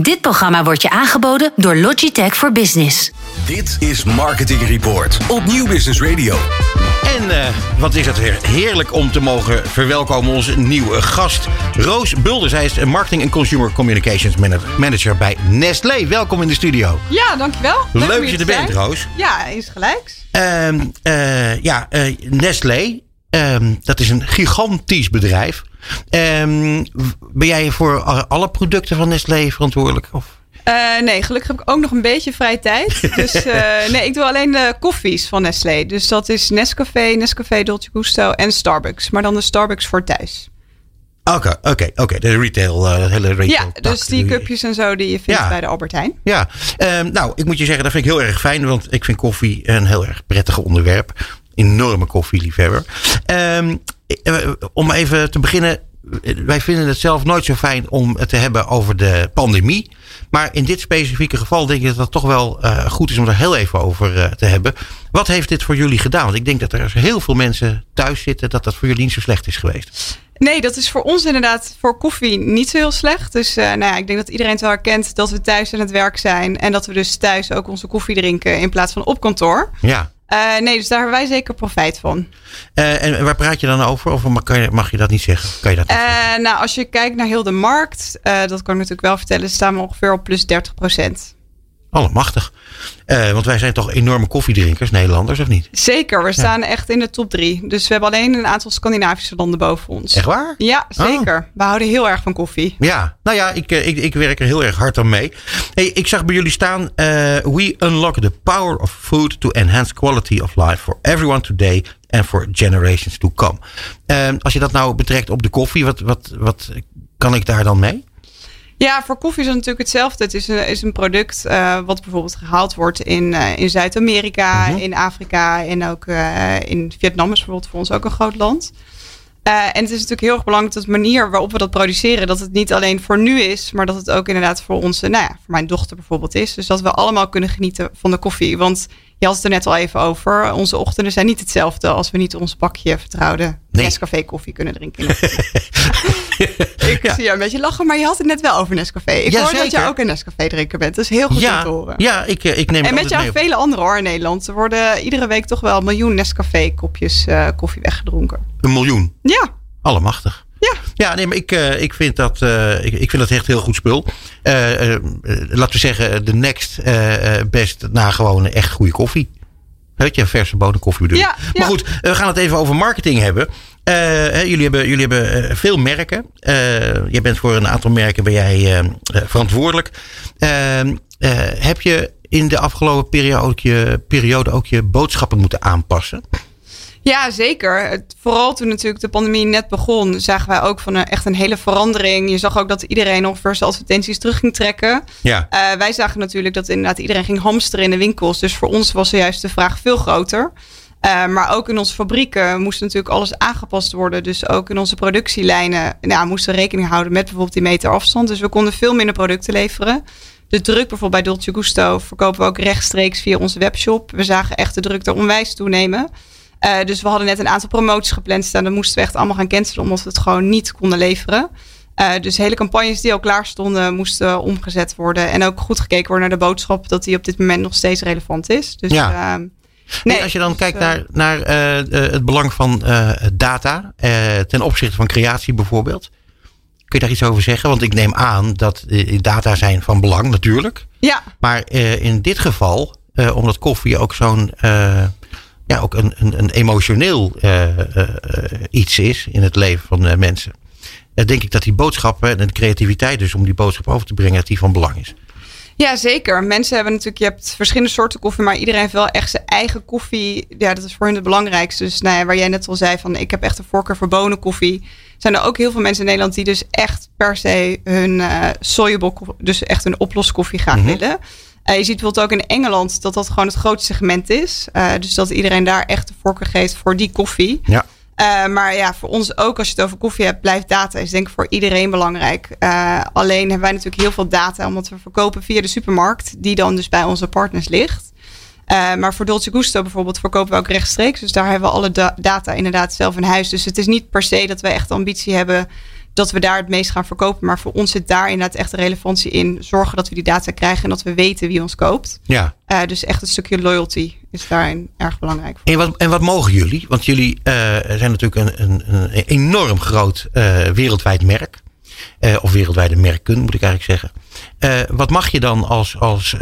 Dit programma wordt je aangeboden door Logitech voor Business. Dit is Marketing Report op Nieuw Business Radio. En uh, wat is het weer heerlijk om te mogen verwelkomen onze nieuwe gast. Roos Bulder. Zij is Marketing en Consumer Communications Manager bij Nestlé. Welkom in de studio. Ja, dankjewel. Leuk, Leuk dat je er bent, Roos. Ja, is gelijks. Uh, uh, ja, Nestlé. Ehm, dat is een gigantisch bedrijf. Um, ben jij voor alle producten van Nestlé verantwoordelijk? Of? Uh, nee, gelukkig heb ik ook nog een beetje vrije tijd. Dus uh, nee, ik doe alleen de koffies van Nestlé. Dus dat is Nescafé, Nescafé Dolce Gusto en Starbucks. Maar dan de Starbucks voor thuis. Oké, oké, oké. De retail, uh, hele retail. Ja, dus die cupjes en zo die je vindt ja. bij de Albert Heijn. Ja, um, nou, ik moet je zeggen, dat vind ik heel erg fijn. Want ik vind koffie een heel erg prettig onderwerp. Enorme koffieliefhebber. Um, om even te beginnen. Wij vinden het zelf nooit zo fijn om het te hebben over de pandemie. Maar in dit specifieke geval denk ik dat het toch wel uh, goed is om er heel even over uh, te hebben. Wat heeft dit voor jullie gedaan? Want ik denk dat er heel veel mensen thuis zitten dat dat voor jullie niet zo slecht is geweest. Nee, dat is voor ons inderdaad voor koffie niet zo heel slecht. Dus uh, nou ja, ik denk dat iedereen het wel herkent dat we thuis aan het werk zijn. En dat we dus thuis ook onze koffie drinken in plaats van op kantoor. Ja. Uh, nee, dus daar hebben wij zeker profijt van. Uh, en waar praat je dan over? Of mag, je, mag je dat niet zeggen? Kan je dat uh, nou, als je kijkt naar heel de markt, dat kan ik natuurlijk wel vertellen, staan we ongeveer op plus 30 procent. Allemachtig. Uh, want wij zijn toch enorme koffiedrinkers, Nederlanders, of niet? Zeker, we staan echt in de top drie. Dus we hebben alleen een aantal Scandinavische landen boven ons. Echt waar? Ja, zeker. Oh. We houden heel erg van koffie. Ja, nou ja, ik, ik, ik werk er heel erg hard aan mee. Hey, ik zag bij jullie staan: uh, We unlock the power of food to enhance quality of life for everyone today and for generations to come. Uh, als je dat nou betrekt op de koffie, wat, wat, wat kan ik daar dan mee? Ja, voor koffie is het natuurlijk hetzelfde. Het is een, is een product uh, wat bijvoorbeeld gehaald wordt in, uh, in Zuid-Amerika, uh -huh. in Afrika en ook uh, in Vietnam is bijvoorbeeld voor ons ook een groot land. en het is natuurlijk heel erg belangrijk dat de manier waarop we dat produceren, dat het niet alleen voor nu is, maar dat het ook inderdaad voor onze, nou ja, voor mijn dochter bijvoorbeeld is. Dus dat we allemaal kunnen genieten van de koffie. Want je had het er net al even over. Onze ochtenden zijn niet hetzelfde als we niet ons bakje vertrouwde nee. Nescafé koffie kunnen drinken. ik ja. zie je een beetje lachen, maar je had het net wel over Nescafé. Ik ja, hoor zeker. dat je ook een Nescafé drinker bent. Dat is heel goed ja, om te horen. Ja, ik, ik neem En met jou vele anderen hoor in Nederland. Er worden iedere week toch wel een miljoen Nescafé kopjes uh, koffie weggedronken. Een miljoen? Ja. Allemachtig. Ja. Ja, nee, maar ik, uh, ik, vind dat, uh, ik, ik vind dat echt heel goed spul. Uh, laten we zeggen, de next best na gewoon echt goede koffie. Weet je, verse bodemkoffie bedoel ja, Maar goed, we gaan het even over marketing hebben. jullie hebben, jullie hebben veel merken. je bent voor een aantal merken ben jij verantwoordelijk. Ehm, heb je in de afgelopen periode ook je, periode ook je boodschappen moeten aanpassen? Ja, zeker. Vooral toen natuurlijk de pandemie net begon, zagen wij ook van een, echt een hele verandering. Je zag ook dat iedereen ongeveer zijn advertenties terug ging trekken. Ja. Uh, wij zagen natuurlijk dat inderdaad iedereen ging hamsteren in de winkels. Dus voor ons was juist de vraag veel groter. Uh, maar ook in onze fabrieken moest natuurlijk alles aangepast worden. Dus ook in onze productielijnen nou, moesten we rekening houden met bijvoorbeeld die meter afstand. Dus we konden veel minder producten leveren. De druk bijvoorbeeld bij Dolce Gusto verkopen we ook rechtstreeks via onze webshop. We zagen echt de druk er onwijs toenemen. Uh, dus we hadden net een aantal promoties gepland staan. Dan moesten we echt allemaal gaan cancelen omdat we het gewoon niet konden leveren. Uh, dus hele campagnes die al klaar stonden moesten omgezet worden. En ook goed gekeken worden naar de boodschap dat die op dit moment nog steeds relevant is. Dus, ja. Uh, nee, en als je dan dus, kijkt naar, naar het belang van data ten opzichte van creatie bijvoorbeeld. Kun je daar iets over zeggen? Want ik neem aan dat data zijn van belang natuurlijk. Ja. Maar in dit geval, omdat koffie ook zo'n ja, ook een, een, een emotioneel uh, uh, iets is in het leven van uh, mensen. denk ik dat die boodschappen en de creativiteit dus om die boodschap over te brengen, dat die van belang is. Ja, zeker. Mensen hebben natuurlijk, je hebt verschillende soorten koffie, maar iedereen heeft wel echt zijn eigen koffie. Ja, dat is voor hen het belangrijkste. Dus nou ja, waar jij net al zei van, ik heb echt een voorkeur voor bonenkoffie. Zijn er ook heel veel mensen in Nederland die dus echt per se hun uh, soluble, dus echt een oploskoffie graag mm -hmm. willen. Uh, je ziet bijvoorbeeld ook in Engeland dat dat gewoon het grootste segment is. Uh, dus dat iedereen daar echt de voorkeur geeft voor die koffie. Ja. Uh, maar ja, voor ons ook, als je het over koffie hebt, blijft data. Is denk ik voor iedereen belangrijk. alleen hebben wij natuurlijk heel veel data, omdat we verkopen via de supermarkt, die dan dus bij onze partners ligt. maar voor Dolce Gusto bijvoorbeeld verkopen we ook rechtstreeks. Dus daar hebben we alle da data inderdaad zelf in huis. Dus het is niet per se dat we echt ambitie hebben dat we daar het meest gaan verkopen. Maar voor ons zit daar inderdaad echt de relevantie in. Zorgen dat we die data krijgen en dat we weten wie ons koopt. Ja. Uh, dus echt een stukje loyalty is daarin erg belangrijk. Voor. En, wat, en wat mogen jullie? Want jullie uh, zijn natuurlijk een, een, een enorm groot uh, wereldwijd merk. Of wereldwijde merken, moet ik eigenlijk zeggen. Wat mag je dan als, als,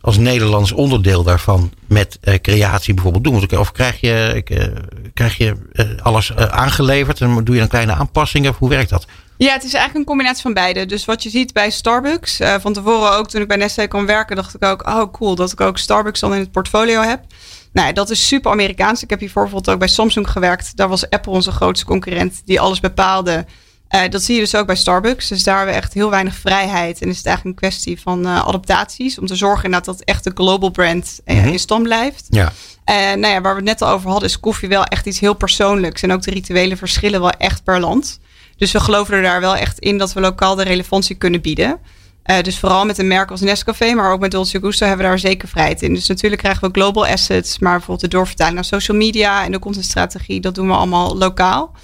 als Nederlands onderdeel daarvan met creatie bijvoorbeeld doen? Of krijg je, krijg je alles aangeleverd en doe je dan kleine aanpassingen? Hoe werkt dat? Ja, het is eigenlijk een combinatie van beide. Dus wat je ziet bij Starbucks, van tevoren ook toen ik bij Nestlé kon werken, dacht ik ook, oh cool, dat ik ook Starbucks dan in het portfolio heb. Nou, dat is super Amerikaans. Ik heb hier bijvoorbeeld ook bij Samsung gewerkt. Daar was Apple onze grootste concurrent die alles bepaalde. Uh, dat zie je dus ook bij Starbucks. Dus daar hebben we echt heel weinig vrijheid. En is het eigenlijk een kwestie van uh, adaptaties. Om te zorgen dat dat echt de global brand mm-hmm. in stand blijft. Ja. Nou ja, waar we het net al over hadden, is koffie wel echt iets heel persoonlijks. En ook de rituelen verschillen wel echt per land. Dus we geloven er daar wel echt in dat we lokaal de relevantie kunnen bieden. dus vooral met een merk als Nescafé, maar ook met Dolce Gusto hebben we daar zeker vrijheid in. Dus natuurlijk krijgen we global assets, maar bijvoorbeeld de doorvertaling naar social media en de contentstrategie, dat doen we allemaal lokaal.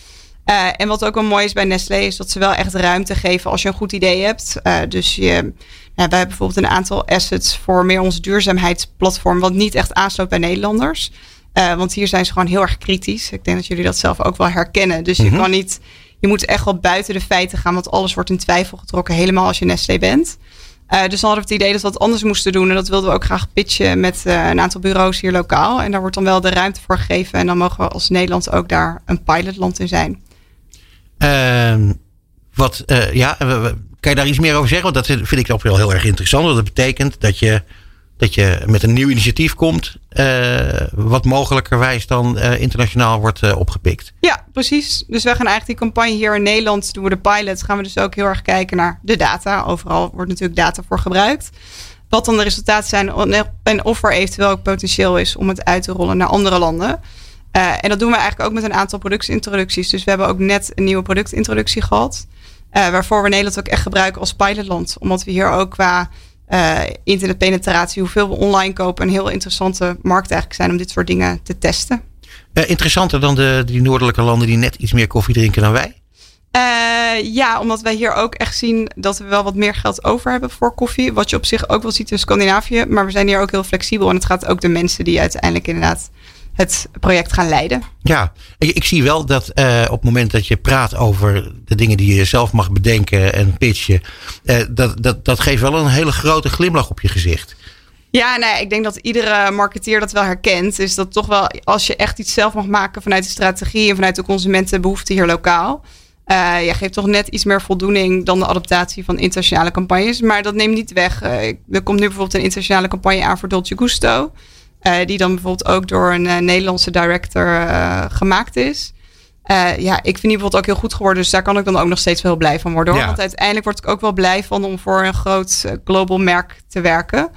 Uh, en wat ook wel mooi is bij Nestlé is dat ze wel echt ruimte geven als je een goed idee hebt. Uh, dus je, nou, wij hebben bijvoorbeeld een aantal assets voor meer ons duurzaamheidsplatform, wat niet echt aansloot bij Nederlanders. Uh, want hier zijn ze gewoon heel erg kritisch. Ik denk dat jullie dat zelf ook wel herkennen. Dus je kan niet, je moet echt wel buiten de feiten gaan, want alles wordt in twijfel getrokken, helemaal als je Nestlé bent. Uh, dus dan hadden we het idee dat we wat anders moesten doen. En dat wilden we ook graag pitchen met uh, een aantal bureaus hier lokaal. En daar wordt dan wel de ruimte voor gegeven. En dan mogen we als Nederland ook daar een pilotland in zijn. Uh, wat, ja, kan je daar iets meer over zeggen? Want dat vind ik ook wel heel erg interessant. Want dat betekent dat je, dat je met een nieuw initiatief komt. Uh, wat mogelijkerwijs dan uh, internationaal wordt opgepikt. Ja, precies. Dus wij gaan eigenlijk die campagne hier in Nederland. Doen we de pilot. Gaan we dus ook heel erg kijken naar de data. Overal wordt natuurlijk data voor gebruikt. Wat dan de resultaten zijn. En of er eventueel ook potentieel is om het uit te rollen naar andere landen. En dat doen we eigenlijk ook met een aantal productintroducties. Dus we hebben ook net een nieuwe productintroductie gehad. Uh, waarvoor we Nederland ook echt gebruiken als pilotland. Omdat we hier ook qua uh, internetpenetratie, hoeveel we online kopen, een heel interessante markt eigenlijk zijn om dit soort dingen te testen. interessanter dan de, die noordelijke landen die net iets meer koffie drinken dan wij? Uh, ja, omdat wij hier ook echt zien dat we wel wat meer geld over hebben voor koffie. Wat je op zich ook wel ziet in Scandinavië. Maar we zijn hier ook heel flexibel. En het gaat ook de mensen die uiteindelijk inderdaad het project gaan leiden. Ja, ik, ik zie wel dat uh, op het moment dat je praat over de dingen die je zelf mag bedenken en pitchen, uh, dat, dat, dat geeft wel een hele grote glimlach op je gezicht. Ja, nee, ik denk dat iedere marketeer dat wel herkent. Is dat toch wel als je echt iets zelf mag maken vanuit de strategie en vanuit de consumentenbehoeften hier lokaal. Uh, je geeft toch net iets meer voldoening dan de adaptatie van internationale campagnes. Maar dat neemt niet weg. Uh, er komt nu bijvoorbeeld een internationale campagne aan voor Dolce Gusto. Uh, die dan bijvoorbeeld ook door een uh, Nederlandse director uh, gemaakt is. ja, ik vind die bijvoorbeeld ook heel goed geworden. Dus daar kan ik dan ook nog steeds wel blij van worden. Hoor. Ja. Want uiteindelijk word ik ook wel blij van om voor een groot global merk te werken.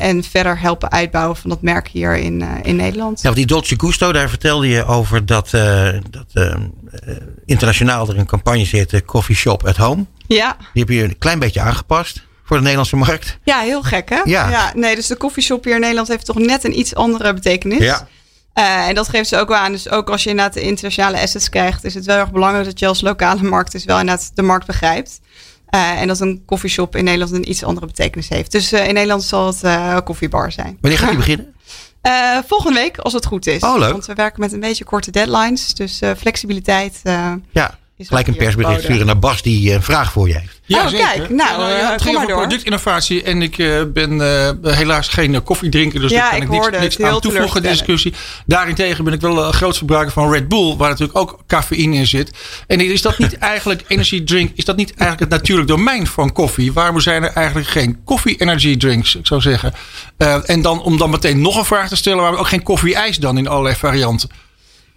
en verder helpen uitbouwen van dat merk hier in, in Nederland. Ja, die Dolce Gusto, daar vertelde je over dat, dat internationaal er een campagne zit, Coffee Shop at Home. Ja. Die heb je een klein beetje aangepast voor de Nederlandse markt. Ja, heel gek hè? Ja. ja nee, dus de koffieshop hier in Nederland heeft toch net een iets andere betekenis. Ja. Uh, en dat geeft ze ook wel aan. Dus ook als je inderdaad de internationale assets krijgt, is het wel erg belangrijk dat je als lokale markt dus wel inderdaad de markt begrijpt. Uh, en dat een koffieshop in Nederland een iets andere betekenis heeft. Dus uh, in Nederland zal het uh, koffiebar zijn. Wanneer gaat die beginnen? volgende week, als het goed is. Oh, leuk. Want we werken met een beetje korte deadlines. Dus flexibiliteit. ja. Gelijk een persbericht sturen naar Bas die een vraag voor je heeft. Ja, oh, kijk. Nou, uh, ja, het ging over productinnovatie. En ik uh, ben uh, helaas geen koffiedrinker. Dus ja, daar kan ik, niks, niks aan toevoegen de discussie. Daarentegen ben ik wel een groot verbruiker van Red Bull. Waar natuurlijk ook cafeïne in zit. En is dat niet eigenlijk energy drink? Is dat niet eigenlijk het natuurlijk domein van koffie? Waarom zijn er eigenlijk geen koffie energy drinks? Ik zou zeggen. en dan om dan meteen nog een vraag te stellen. Waarom ook geen koffie-ijs dan in allerlei varianten?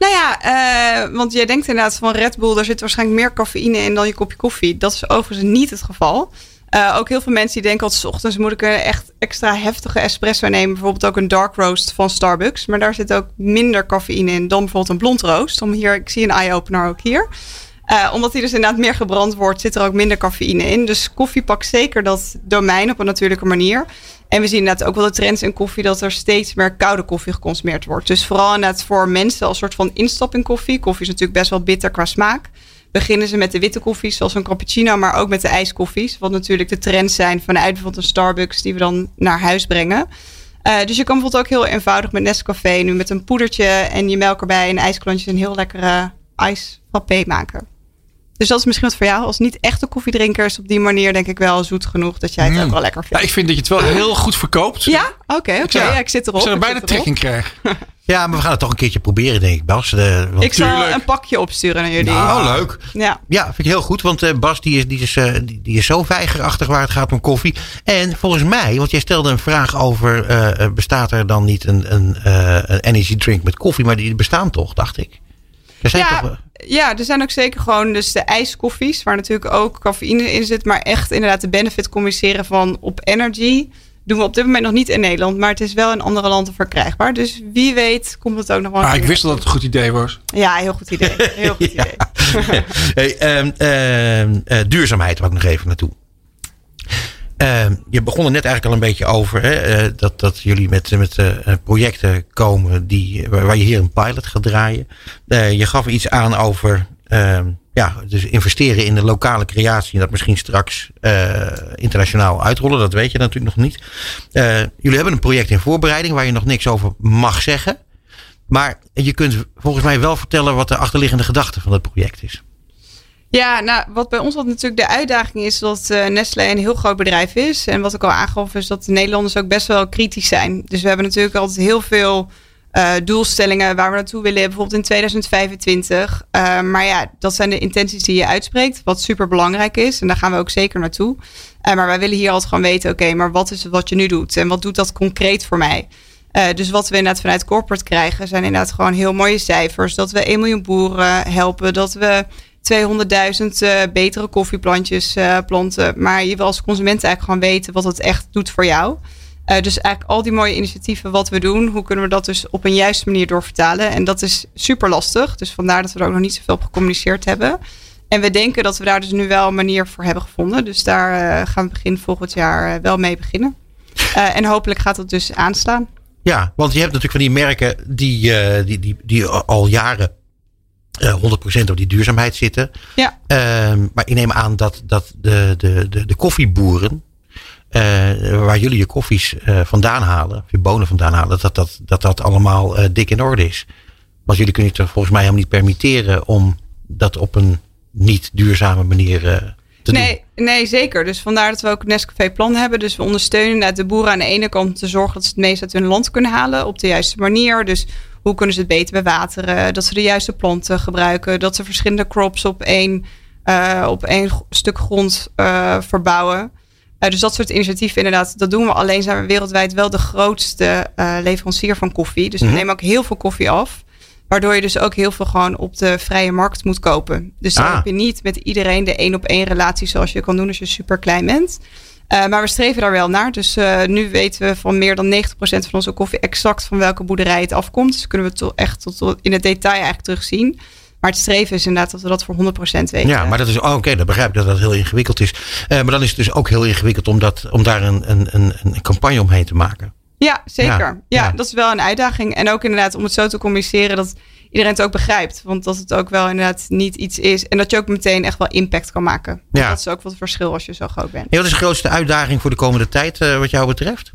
Nou ja, uh, want jij denkt inderdaad van Red Bull, daar zit waarschijnlijk meer cafeïne in dan je kopje koffie. Dat is overigens niet het geval. Uh, ook heel veel mensen die denken altijd, ochtends moet ik een echt extra heftige espresso nemen. Bijvoorbeeld ook een dark roast van Starbucks. Maar daar zit ook minder cafeïne in dan bijvoorbeeld een blond roast. Om hier, ik zie een eye-opener ook hier. Uh, omdat die dus inderdaad meer gebrand wordt, zit er ook minder cafeïne in. Dus koffie pakt zeker dat domein op een natuurlijke manier. En we zien inderdaad ook wel de trends in koffie dat er steeds meer koude koffie geconsumeerd wordt. Dus vooral inderdaad voor mensen als soort van instap in koffie. Koffie is natuurlijk best wel bitter qua smaak. beginnen ze met de witte koffies, zoals een cappuccino, maar ook met de ijskoffies. Wat natuurlijk de trends zijn vanuit bijvoorbeeld een Starbucks die we dan naar huis brengen. Uh, dus je kan bijvoorbeeld ook heel eenvoudig met Nescafé nu met een poedertje en je melk erbij en ijsklontjes een heel lekkere ijsfrappé maken. Dus dat is misschien wat voor jou. Als niet echte koffiedrinkers op die manier denk ik wel zoet genoeg dat jij het mm. ook wel lekker vindt. Ja, ik vind dat je het wel heel goed verkoopt. Ja? Oké, oké. Ja, ik zit erop. Ik zou er bijna trekking krijg. Ja, maar we gaan het toch een keertje proberen, denk ik, Bas. ik zal een pakje opsturen naar jullie. Nou, oh, leuk. Ja. ja, vind ik heel goed. Want uh, Bas, die is, die, is, uh, die, die, is zo weigerachtig waar het gaat om koffie. En volgens mij, want jij stelde een vraag over... Uh, bestaat er dan niet een, een, een energy drink met koffie? Maar die bestaan toch, dacht ik. Er zijn ja, toch, ja, er zijn ook zeker gewoon dus de ijskoffies... waar natuurlijk ook cafeïne in zit... maar echt inderdaad de benefit communiceren van op energy doen we op dit moment nog niet in Nederland, maar het is wel in andere landen verkrijgbaar. Dus wie weet komt het ook nog wel. Ah, ik wist dat het een goed idee was. Ja, heel goed idee. Heel goed idee. hey, um, uh, duurzaamheid wou ik nog even naartoe. Uh, je begon er net eigenlijk al een beetje over hè, uh, dat, dat jullie met, met uh, projecten komen die, waar je hier een pilot gaat draaien. je gaf iets aan over ehm, ja, dus investeren in de lokale creatie en dat misschien straks internationaal uitrollen, dat weet je natuurlijk nog niet. Jullie hebben een project in voorbereiding waar je nog niks over mag zeggen. Maar je kunt volgens mij wel vertellen wat de achterliggende gedachte van het project is. Ja, nou, wat bij ons wat natuurlijk de uitdaging is dat uh, Nestlé een heel groot bedrijf is. En wat ik al aangaf is dat de Nederlanders ook best wel kritisch zijn. Dus we hebben natuurlijk altijd heel veel uh, doelstellingen waar we naartoe willen, bijvoorbeeld in 2025. Uh, eh, maar ja, dat zijn de intenties die je uitspreekt, wat super belangrijk is. En daar gaan we ook zeker naartoe. Maar wij willen hier altijd gewoon weten, oké, maar wat is het wat je nu doet? En wat doet dat concreet voor mij? dus wat we inderdaad vanuit corporate krijgen, zijn inderdaad gewoon heel mooie cijfers. Dat we 1 miljoen boeren helpen, dat we 200.000 betere koffieplantjes planten. Maar je wil als consument eigenlijk gewoon weten wat het echt doet voor jou. Uh, dus eigenlijk al die mooie initiatieven wat we doen, hoe kunnen we dat dus op een juiste manier doorvertalen? En dat is super lastig. Dus vandaar dat we er ook nog niet zoveel op gecommuniceerd hebben. En we denken dat we daar dus nu wel een manier voor hebben gevonden. Dus daar gaan we begin volgend jaar wel mee beginnen. en hopelijk gaat dat dus aanstaan. Ja, want je hebt natuurlijk van die merken die, die, die, die al jaren 100% op die duurzaamheid zitten. Ja. Ehm, maar ik neem aan dat, dat de, de, de, de koffieboeren uh, waar jullie je koffies uh, vandaan halen, je bonen vandaan halen, dat dat, dat, dat allemaal uh, dik in orde is. Want jullie kunnen het volgens mij helemaal niet permitteren om dat op een niet duurzame manier te nee, doen. Nee, zeker. Dus vandaar dat we ook Nescafé plan hebben. Dus we ondersteunen de boeren aan de ene kant te zorgen dat ze het meest uit hun land kunnen halen op de juiste manier. Dus hoe kunnen ze het beter bewateren? Dat ze de juiste planten gebruiken. Dat ze verschillende crops op één, op één stuk grond verbouwen. Uh, dus dat soort initiatieven inderdaad, dat doen we. Alleen zijn we wereldwijd wel de grootste leverancier van koffie. Dus we mm -hmm. nemen ook heel veel koffie af. Waardoor je dus ook heel veel gewoon op de vrije markt moet kopen. Dus dan ah. heb je niet met iedereen de één op één relatie zoals je kan doen als je super klein bent. Uh, maar we streven daar wel naar. Dus nu weten we van meer dan 90% van onze koffie exact van welke boerderij het afkomt. Dus kunnen we toch echt tot in het detail eigenlijk terugzien. Maar het streven is inderdaad dat we dat voor 100% weten. Ja, maar dat is oh, oké, dat begrijp ik dat dat heel ingewikkeld is. Uh, maar dan is het dus ook heel ingewikkeld om, dat, om daar een, een, een, een campagne omheen te maken. Ja, zeker. Ja, ja, dat is wel een uitdaging. En ook inderdaad om het zo te communiceren dat iedereen het ook begrijpt. Want dat het ook wel inderdaad niet iets is. En dat je ook meteen echt wel impact kan maken. Ja. Dat is ook wat verschil als je zo groot bent. En wat is de grootste uitdaging voor de komende tijd uh, wat jou betreft?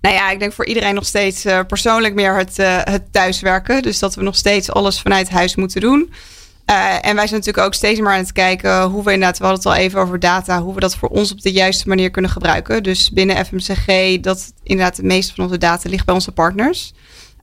Nou ja, ik denk voor iedereen nog steeds uh, persoonlijk meer het, uh, het thuiswerken. Dus dat we nog steeds alles vanuit huis moeten doen. Uh, en wij zijn natuurlijk ook steeds maar aan het kijken hoe we inderdaad, we hadden het al even over data, hoe we dat voor ons op de juiste manier kunnen gebruiken. Dus binnen FMCG, dat inderdaad het meeste van onze data ligt bij onze partners.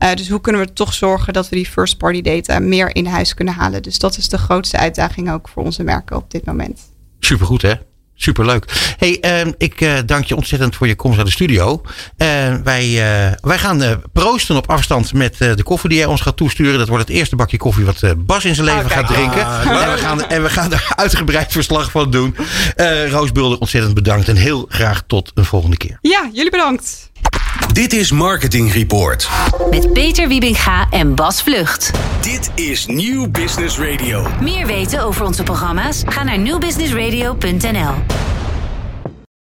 Uh, dus hoe kunnen we toch zorgen dat we die first party data meer in huis kunnen halen? Dus dat is de grootste uitdaging ook voor onze merken op dit moment. Supergoed hè? Superleuk. Hey, uh, ik uh, dank je ontzettend voor je komst naar de studio. Uh, wij, uh, wij gaan proosten op afstand met de koffie die jij ons gaat toesturen. Dat wordt het eerste bakje koffie wat Bas in zijn leven gaat drinken. Ah, en, we gaan, en we gaan er uitgebreid verslag van doen. Roos Bulder, ontzettend bedankt. En heel graag tot een volgende keer. Ja, jullie bedankt. Dit is Marketing Report. Met Peter Wiebinga en Bas Vlucht. Dit is Nieuw Business Radio. Meer weten over onze programma's? Ga naar nieuwbusinessradio.nl.